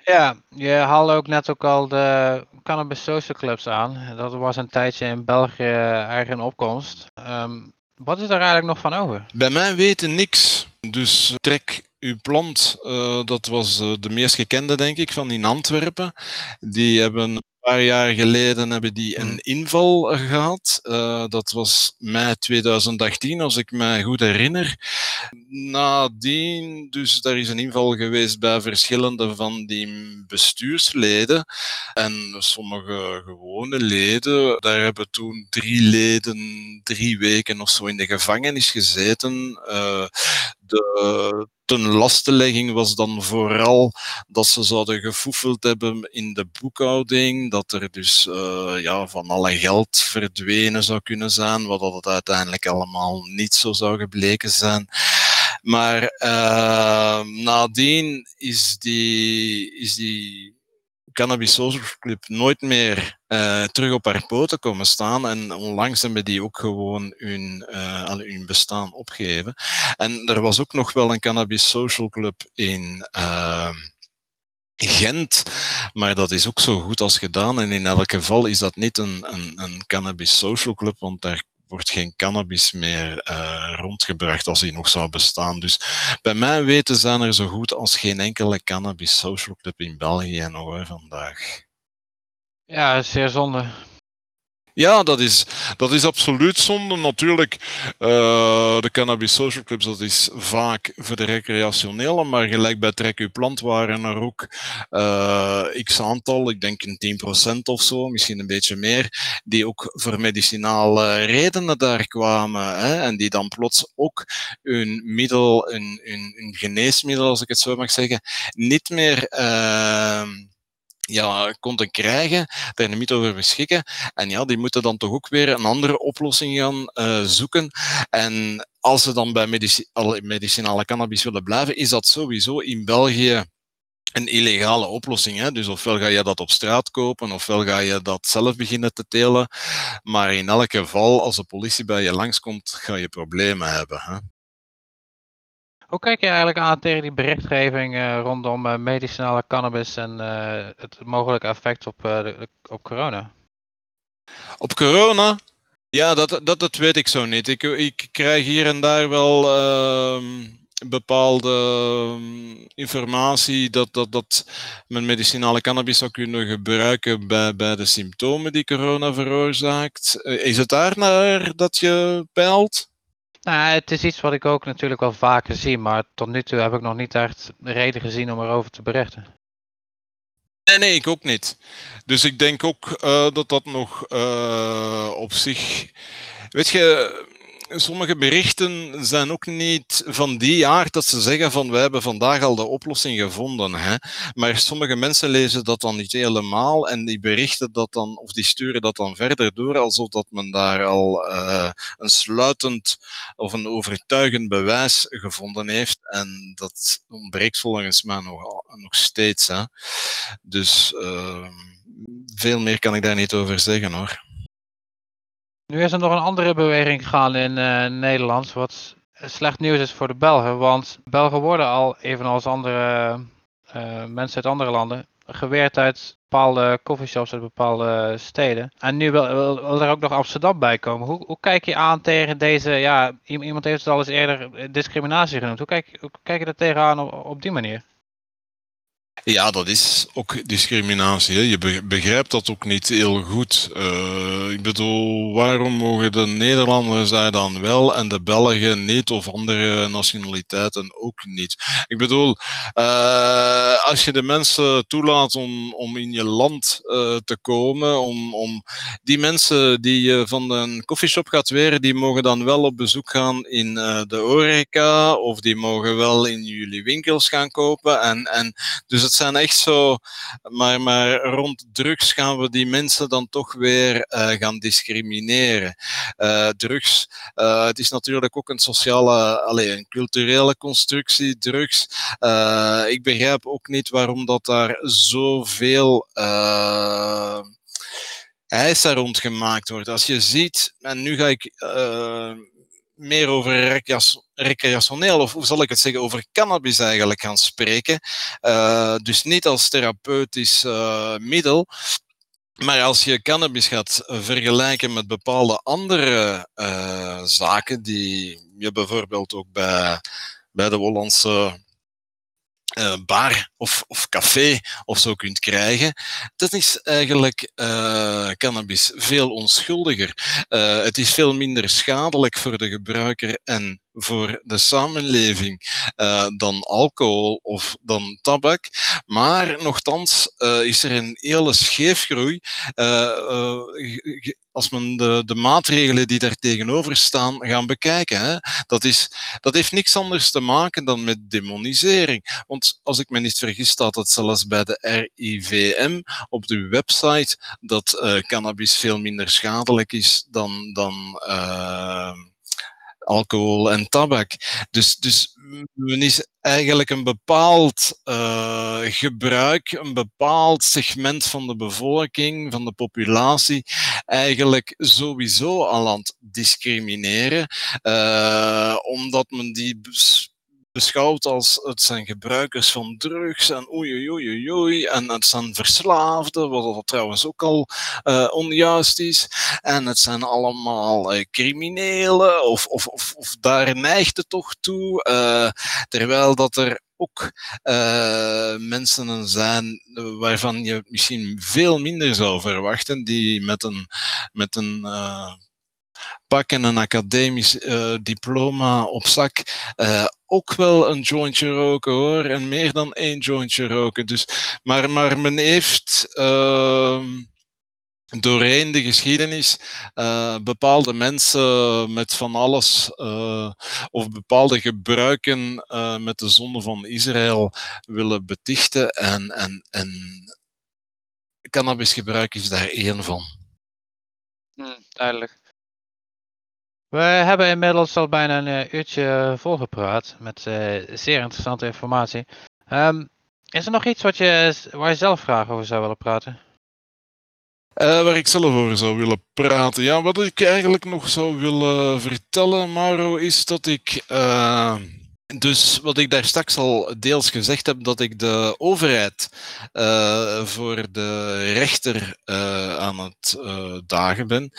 Speaker 1: Ja, je haalde ook net ook al de Cannabis Social Clubs aan. Dat was een tijdje in België eigen opkomst. Um, wat is daar eigenlijk nog van over?
Speaker 2: Bij mij weten niks. Dus trek uw plant, uh, dat was uh, de meest gekende, denk ik, van in Antwerpen. Die hebben paar jaar geleden hebben die een hmm. inval gehad. Uh, dat was mei 2018, als ik me goed herinner. Nadien, dus daar is een inval geweest bij verschillende van die bestuursleden. En sommige gewone leden, daar hebben toen drie leden drie weken of zo in de gevangenis gezeten. Uh, de ten lastenlegging was dan vooral dat ze zouden gefoefeld hebben in de boekhouding, dat er dus uh, ja, van alle geld verdwenen zou kunnen zijn, wat dat uiteindelijk allemaal niet zo zou gebleken zijn. Maar uh, nadien is die, is die Cannabis Club nooit meer uh, terug op haar poten komen staan. En onlangs hebben die ook gewoon hun, uh, hun bestaan opgegeven. En er was ook nog wel een Cannabis Social Club in. Uh, Gent, maar dat is ook zo goed als gedaan. En in elk geval is dat niet een, een, een cannabis social club, want daar wordt geen cannabis meer uh, rondgebracht als die nog zou bestaan. Dus bij mijn weten zijn er zo goed als geen enkele cannabis social club in België nog hoor, vandaag.
Speaker 1: Ja, zeer zonde.
Speaker 2: Ja, dat is, dat is absoluut zonde. Natuurlijk, uh, de cannabis social clubs, dat is vaak voor de recreationele, maar gelijk bij Trek Uw Plant waren er ook uh, x aantal, ik denk een 10% of zo, misschien een beetje meer, die ook voor medicinale redenen daar kwamen. Hè, en die dan plots ook hun middel, hun, hun, hun geneesmiddel, als ik het zo mag zeggen, niet meer... Uh, ja, konden krijgen, daar niet over beschikken. En ja, die moeten dan toch ook weer een andere oplossing gaan uh, zoeken. En als ze dan bij medici medicinale cannabis willen blijven, is dat sowieso in België een illegale oplossing. Hè? Dus ofwel ga je dat op straat kopen, ofwel ga je dat zelf beginnen te telen. Maar in elk geval, als de politie bij je langskomt, ga je problemen hebben. Hè?
Speaker 1: Hoe kijk je eigenlijk aan tegen die berichtgeving uh, rondom uh, medicinale cannabis en uh, het mogelijke effect op, op corona?
Speaker 2: Op corona? Ja, dat, dat, dat weet ik zo niet. Ik, ik krijg hier en daar wel ehm, bepaalde ehm, informatie dat, dat, dat men medicinale cannabis zou kunnen gebruiken bij, bij de symptomen die corona veroorzaakt. is het daar naar dat je peilt?
Speaker 1: Nou, het is iets wat ik ook natuurlijk wel vaker zie, maar tot nu toe heb ik nog niet echt reden gezien om erover te berichten.
Speaker 2: Nee, nee, ik ook niet. Dus ik denk ook uh, dat dat nog uh, op zich. Weet je, sommige berichten zijn ook niet van die aard dat ze zeggen van wij hebben vandaag al de oplossing gevonden. Hè? Maar sommige mensen lezen dat dan niet helemaal en die berichten dat dan, of die sturen dat dan verder door, alsof dat men daar al uh, een sluitend of een overtuigend bewijs gevonden heeft. En dat ontbreekt volgens mij nog, nog steeds. Hè? Dus uh, veel meer kan ik daar niet over zeggen hoor.
Speaker 1: Nu is er nog een andere beweging gegaan in uh, Nederland, wat slecht nieuws is voor de Belgen. Want Belgen worden al, evenals andere uh, mensen uit andere landen, geweerd uit bepaalde coffeeshops uit bepaalde steden. En nu wil, wil, er ook nog Amsterdam bij komen. Hoe, hoe, kijk je aan tegen deze, ja, iemand heeft het al eens eerder discriminatie genoemd. Hoe kijk, hoe kijk je er tegenaan op, op die manier?
Speaker 2: Ja, dat is ook discriminatie. Hè. Je begrijpt dat ook niet heel goed. Uh, ik bedoel, waarom mogen de Nederlanders daar dan wel en de Belgen niet of andere nationaliteiten ook niet? Ik bedoel, uh, als je de mensen toelaat om, om in je land uh, te komen, om, om die mensen die je van een koffieshop gaat weren, die mogen dan wel op bezoek gaan in de horeca of die mogen wel in jullie winkels gaan kopen. En, en dus het zijn echt zo, maar, maar rond drugs gaan we die mensen dan toch weer uh, gaan discrimineren. Uh, drugs, uh, het is natuurlijk ook een sociale, allez, een culturele constructie, drugs. ik begrijp ook niet waarom dat daar zoveel eisen rond gemaakt wordt. Als je ziet, en nu ga ik meer over recreationeel, of hoe zal ik het zeggen, over cannabis eigenlijk gaan spreken. Uh, dus niet als therapeutisch uh, middel. Maar als je cannabis gaat vergelijken met bepaalde andere uh, zaken, die je bijvoorbeeld ook bij, bij de Hollandse uh, bar of, of café of zo kunt krijgen, dat is eigenlijk uh, cannabis veel onschuldiger. Uh, het is veel minder schadelijk voor de gebruiker en voor de samenleving uh, dan alcohol of dan tabak. Maar nogthans uh, is er een hele scheefgroei. Uh, als men de, de maatregelen die daar tegenover staan gaan bekijken. Hè. Dat, is, dat heeft niks anders te maken dan met demonisering. Want als ik me niet vergis, staat het zelfs bij de RIVM op de website dat cannabis veel minder schadelijk is dan, dan alcohol en tabak. Dus, dus men is eigenlijk een bepaald uh, gebruik, een bepaald segment van de bevolking, van de populatie, eigenlijk sowieso al aan het discrimineren, uh, omdat men die beschouwd als het zijn gebruikers van drugs en oei oei oei oei en het zijn verslaafden, wat trouwens ook al uh, onjuist is. En het zijn allemaal uh, criminelen of, of, of, of, daar neigt het toch toe. Uh, terwijl dat er ook mensen zijn waarvan je misschien veel minder zou verwachten, die met een, met een pak en een academisch uh, diploma op zak uh, ook wel een jointje roken hoor. En meer dan één jointje roken. Dus, maar, maar men heeft uh, doorheen de geschiedenis uh, bepaalde mensen met van alles of bepaalde gebruiken met de zonde van Israël willen betichten. En, en, en cannabisgebruik is daar één van.
Speaker 1: Hmm, duidelijk. We hebben inmiddels al bijna een uurtje volgepraat met uh, zeer interessante informatie. Um, is er nog iets wat je, waar je zelf graag over zou willen praten?
Speaker 2: Uh, waar ik zelf over zou willen praten. Ja, wat ik eigenlijk nog zou willen vertellen, Mauro, is dat ik. Dus wat ik daar straks al deels gezegd heb, dat ik de overheid uh, voor de rechter uh, aan het uh, dagen ben.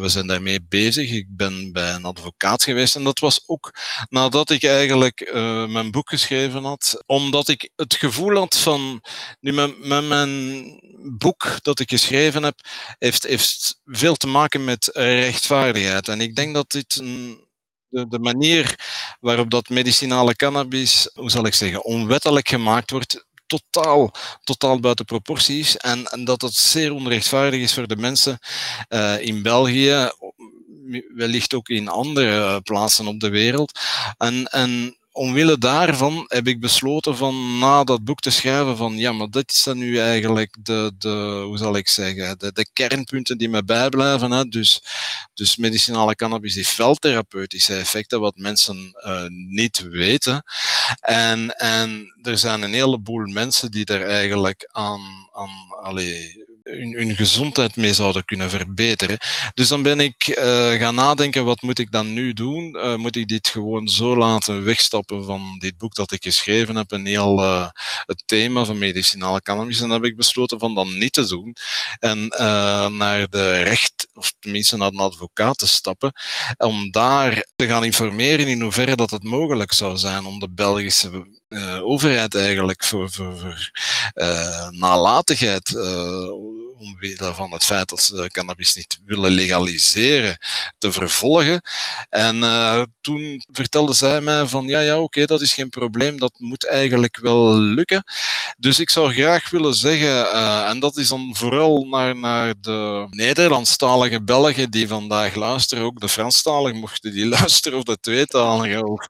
Speaker 2: we zijn daarmee bezig. Ik ben bij een advocaat geweest en dat was ook nadat ik eigenlijk mijn boek geschreven had, omdat ik het gevoel had van, nu met mijn boek dat ik geschreven heb, heeft, heeft veel te maken met rechtvaardigheid. En ik denk dat dit een de, manier waarop dat medicinale cannabis, hoe zal ik zeggen, onwettelijk gemaakt wordt, totaal, totaal buiten proportie is. En, en dat het zeer onrechtvaardig is voor de mensen uh, in België, wellicht ook in andere plaatsen op de wereld. En, en omwille daarvan heb ik besloten van na dat boek te schrijven van ja, maar dit zijn nu eigenlijk de, de hoe zal ik zeggen, de, de kernpunten die me bijblijven. Hè. Dus, dus medicinale cannabis heeft wel therapeutische effecten, wat mensen uh, niet weten. En, en er zijn een heleboel mensen die er eigenlijk aan, aan allee, hun, gezondheid mee zouden kunnen verbeteren. Dus dan ben ik uh, gaan nadenken, wat moet ik dan nu doen? Uh, moet ik dit gewoon zo laten wegstappen van dit boek dat ik geschreven heb, een heel uh, het thema van medicinale cannabis? En dan heb ik besloten van dat niet te doen en naar de recht, of tenminste naar een advocaat te stappen, om daar te gaan informeren in hoeverre dat het mogelijk zou zijn om de Belgische overheid eigenlijk voor, voor, uh, nalatigheid, uh, omwille van het feit dat ze cannabis niet willen legaliseren, te vervolgen. En toen vertelde zij mij van ja, ja, oké, dat is geen probleem, dat moet eigenlijk wel lukken. Dus ik zou graag willen zeggen, en dat is dan vooral naar, naar de Nederlandstalige Belgen die vandaag luisteren, ook de Franstaligen mochten die [laughs] luisteren, of de tweetaligen. Of,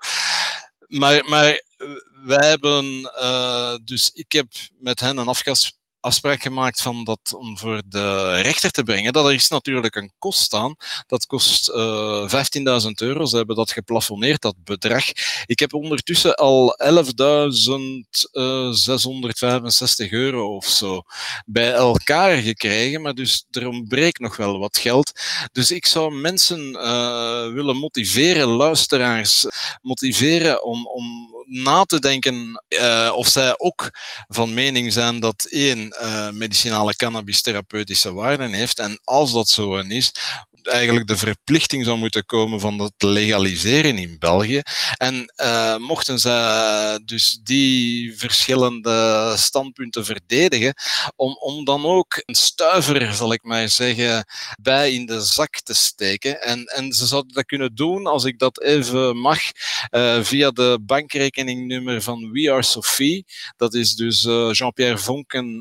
Speaker 2: maar, maar wij hebben, uh, dus ik heb met hen een afgas, afspraak gemaakt van dat om voor de rechter te brengen. Dat er is natuurlijk een kost aan. Dat kost uh, eh, 15.000 euro. Ze hebben dat geplafonneerd, dat bedrag. Ik heb ondertussen al 11.665 uh, euro of zo bij elkaar gekregen. Maar dus er ontbreekt nog wel wat geld. Dus ik zou mensen willen motiveren, luisteraars, motiveren om, om na te denken uh, of zij ook van mening zijn dat één uh, medicinale cannabis therapeutische waarden heeft. En als dat zo is, eigenlijk de verplichting zou moeten komen van dat legaliseren in België. En uh, mochten ze dus die verschillende standpunten verdedigen, om, om dan ook een stuiver, zal ik maar zeggen, bij in de zak te steken. En, en ze zouden dat kunnen doen, als ik dat even mag, uh, via de bankrekeningnummer van We Are Sophie. Dat is dus Jean-Pierre Vonken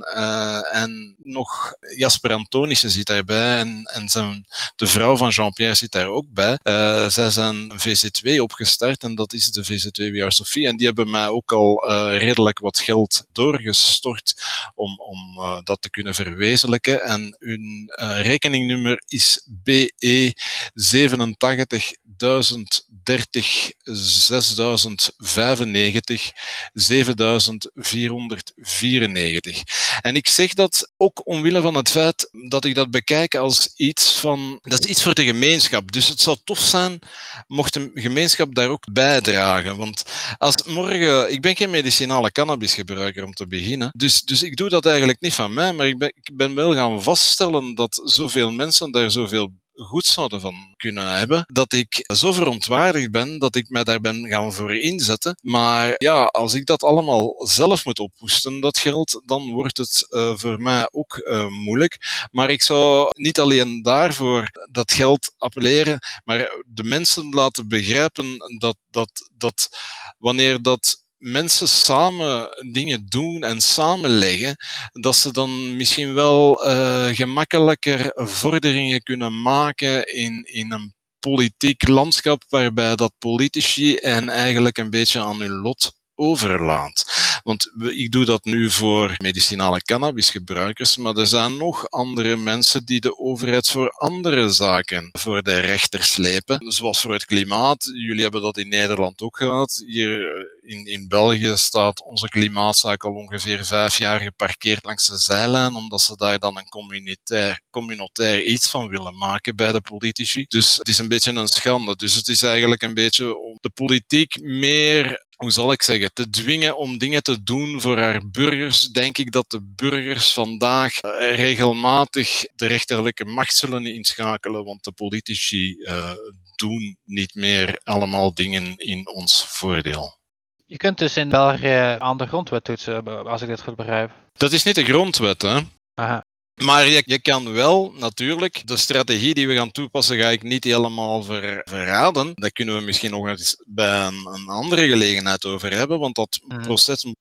Speaker 2: en nog Jasper Antonissen zit daarbij en, en zijn, de vrouw van Jean-Pierre zit daar ook bij. Uh, zij zijn VC2 opgestart en dat is de VC2 We Are Sophie. En die hebben mij ook al uh, redelijk wat geld doorgestort om, om uh, dat te kunnen verwezenlijken. En hun rekeningnummer is BE 87 1030 6095 7494. En ik zeg dat ook omwille van het feit dat ik dat bekijk als iets van, iets voor de gemeenschap. Dus het zou tof zijn mocht de gemeenschap daar ook bijdragen. Want als morgen, ik ben geen medicinale cannabisgebruiker om te beginnen, dus, dus ik doe dat eigenlijk niet van mij, maar ik ben, ik ben wel gaan vaststellen dat zoveel mensen daar zoveel goed zouden van kunnen hebben, dat ik zo verontwaardigd ben dat ik mij daar ben gaan voor inzetten. Maar ja, als ik dat allemaal zelf moet ophoesten, dat geld, dan wordt het uh, voor mij ook uh, moeilijk. Maar ik zou niet alleen daarvoor dat geld appelleren, maar de mensen laten begrijpen dat, dat, dat wanneer dat mensen samen dingen doen en samenleggen, dat ze dan misschien wel uh, gemakkelijker vorderingen kunnen maken in, in een politiek landschap waarbij dat politici en eigenlijk een beetje aan hun lot overlaat. Want ik doe dat nu voor medicinale cannabisgebruikers, maar er zijn nog andere mensen die de overheid voor andere zaken voor de rechter slepen. Zoals voor het klimaat. Jullie hebben dat in Nederland ook gehad. Hier eh, in, in België staat onze klimaatzaak al ongeveer vijf jaar geparkeerd langs de zijlijn, omdat ze daar dan een communitair, communautair iets van willen maken bij de politici. Dus het is een beetje een schande. Dus het is eigenlijk een beetje om de politiek meer hoe zal ik zeggen, te dwingen om dingen te doen voor haar burgers, denk ik dat de burgers vandaag eh, regelmatig de rechterlijke macht zullen inschakelen, want de politici uh, doen niet meer allemaal dingen in ons voordeel.
Speaker 1: Je kunt dus in België aan de grondwet toetsen, als ik dit goed begrijp.
Speaker 2: Dat is niet de grondwet, hè?
Speaker 1: Aha.
Speaker 2: Maar je, je, kan wel natuurlijk, de strategie die we gaan toepassen, ga ik niet helemaal ver, verraden. Daar kunnen we misschien nog eens bij een, een andere gelegenheid over hebben, want dat mm. proces moet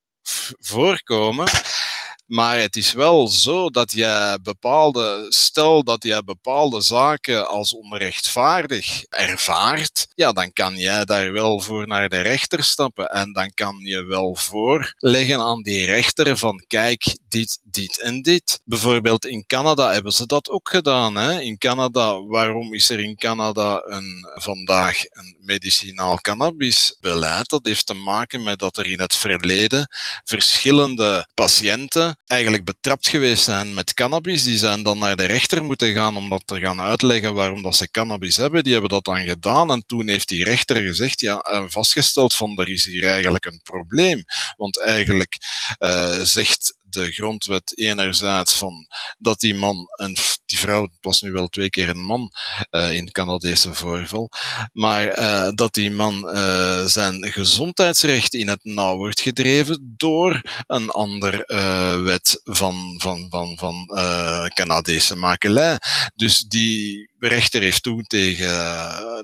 Speaker 2: voorkomen. Maar het is wel zo dat je bepaalde, stel dat je bepaalde zaken als onrechtvaardig ervaart, ja, dan kan jij daar wel voor naar de rechter stappen. En dan kan je wel voorleggen aan die rechter van kijk, dit, dit en dit. Bijvoorbeeld in Canada hebben ze dat ook gedaan. Hè? In Canada, waarom is er in Canada een, vandaag een medicinaal cannabisbeleid? Dat heeft te maken met dat er in het verleden verschillende patiënten eigenlijk betrapt geweest zijn met cannabis. Die zijn dan naar de rechter moeten gaan om dat te gaan uitleggen waarom dat ze cannabis hebben. Die hebben dat dan gedaan en toen heeft die rechter gezegd, ja, eh, vastgesteld van er is hier eigenlijk een probleem. Want eigenlijk uh, zegt de grondwet enerzijds van dat die man, en die vrouw, het was nu wel twee keer een man uh, in Canadese voorval, maar uh, dat die man uh, zijn gezondheidsrecht in het nauw wordt gedreven door een ander wet van, van, van, van Canadese makelij. Dus die rechter heeft toen tegen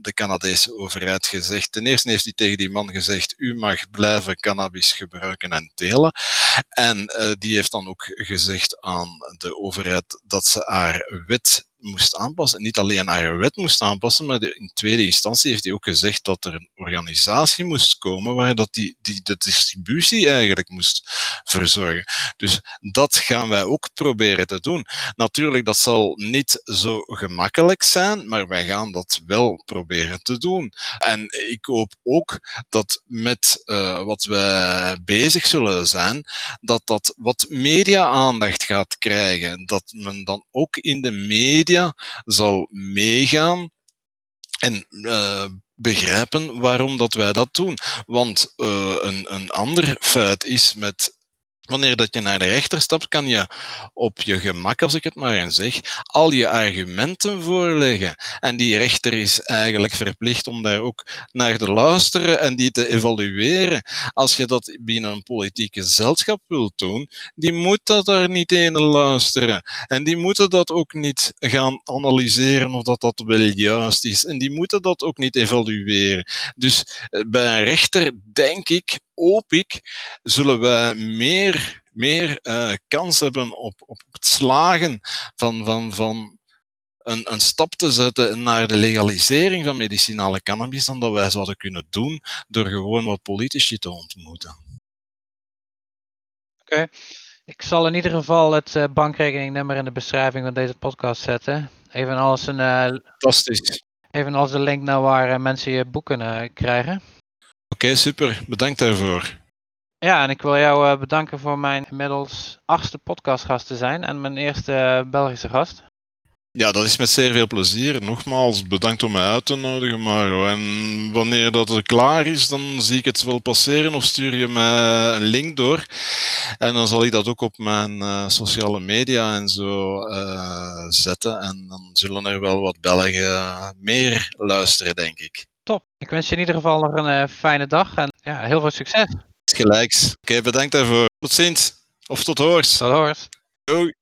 Speaker 2: de Canadese overheid gezegd, ten eerste heeft hij tegen die man gezegd, u mag blijven cannabis gebruiken en telen. En die heeft dan ook gezegd aan de overheid dat ze haar wet moest aanpassen. Niet alleen haar wet moest aanpassen, maar in tweede instantie heeft hij ook gezegd dat er een organisatie moest komen waar dat die, die de distributie eigenlijk moest verzorgen. Dus dat gaan wij ook proberen te doen. Natuurlijk, dat zal niet zo gemakkelijk zijn, maar wij gaan dat wel proberen te doen. En ik hoop ook dat met uh, wat wij bezig zullen zijn, dat dat wat media-aandacht gaat krijgen. Dat men dan ook in de media media zal meegaan en uh, begrijpen waarom dat wij dat doen. Want uh, een, een ander feit is met Wanneer dat je naar de rechter stapt, kan je op je gemak, als ik het maar eens zeg, al je argumenten voorleggen. En die rechter is eigenlijk verplicht om daar ook naar te luisteren en die te evalueren. Als je dat binnen een politieke gezelschap wilt doen, die moet dat daar niet in luisteren. En die moeten dat ook niet gaan analyseren of dat dat wel juist is. En die moeten dat ook niet evalueren. Dus eh, bij een rechter, denk ik, hoop ik, zullen we meer, meer uh, kans hebben op, op het slagen van, van, van een, een stap te zetten naar de legalisering van medicinale cannabis dan dat wij zouden kunnen doen door gewoon wat politici te ontmoeten.
Speaker 1: Oké. Okay. Ik zal in ieder geval het uh, bankrekeningnummer in de beschrijving van deze podcast zetten. Evenals een, uh,
Speaker 2: Fantastisch.
Speaker 1: evenals de link naar waar mensen je boek kunnen krijgen.
Speaker 2: Oké, okay, super. Bedankt daarvoor.
Speaker 1: Ja, en ik wil jou bedanken voor mijn inmiddels achtste podcastgast te zijn en mijn eerste Belgische gast.
Speaker 2: Ja, dat is met zeer veel plezier. Nogmaals, bedankt om mij uit te nodigen, Maro. En wanneer dat er klaar is, dan zie ik het wel passeren of stuur je mij een link door. En dan zal ik dat ook op mijn uh, sociale media en zo uh, zetten. En dan zullen er wel wat Belgen meer luisteren, denk ik.
Speaker 1: Top. Ik wens je in ieder geval nog een uh, fijne dag en ja, heel veel succes.
Speaker 2: Gelijks. Oké, okay, bedankt daarvoor. Tot ziens. Of tot hoors.
Speaker 1: Tot hoors.
Speaker 2: Doei.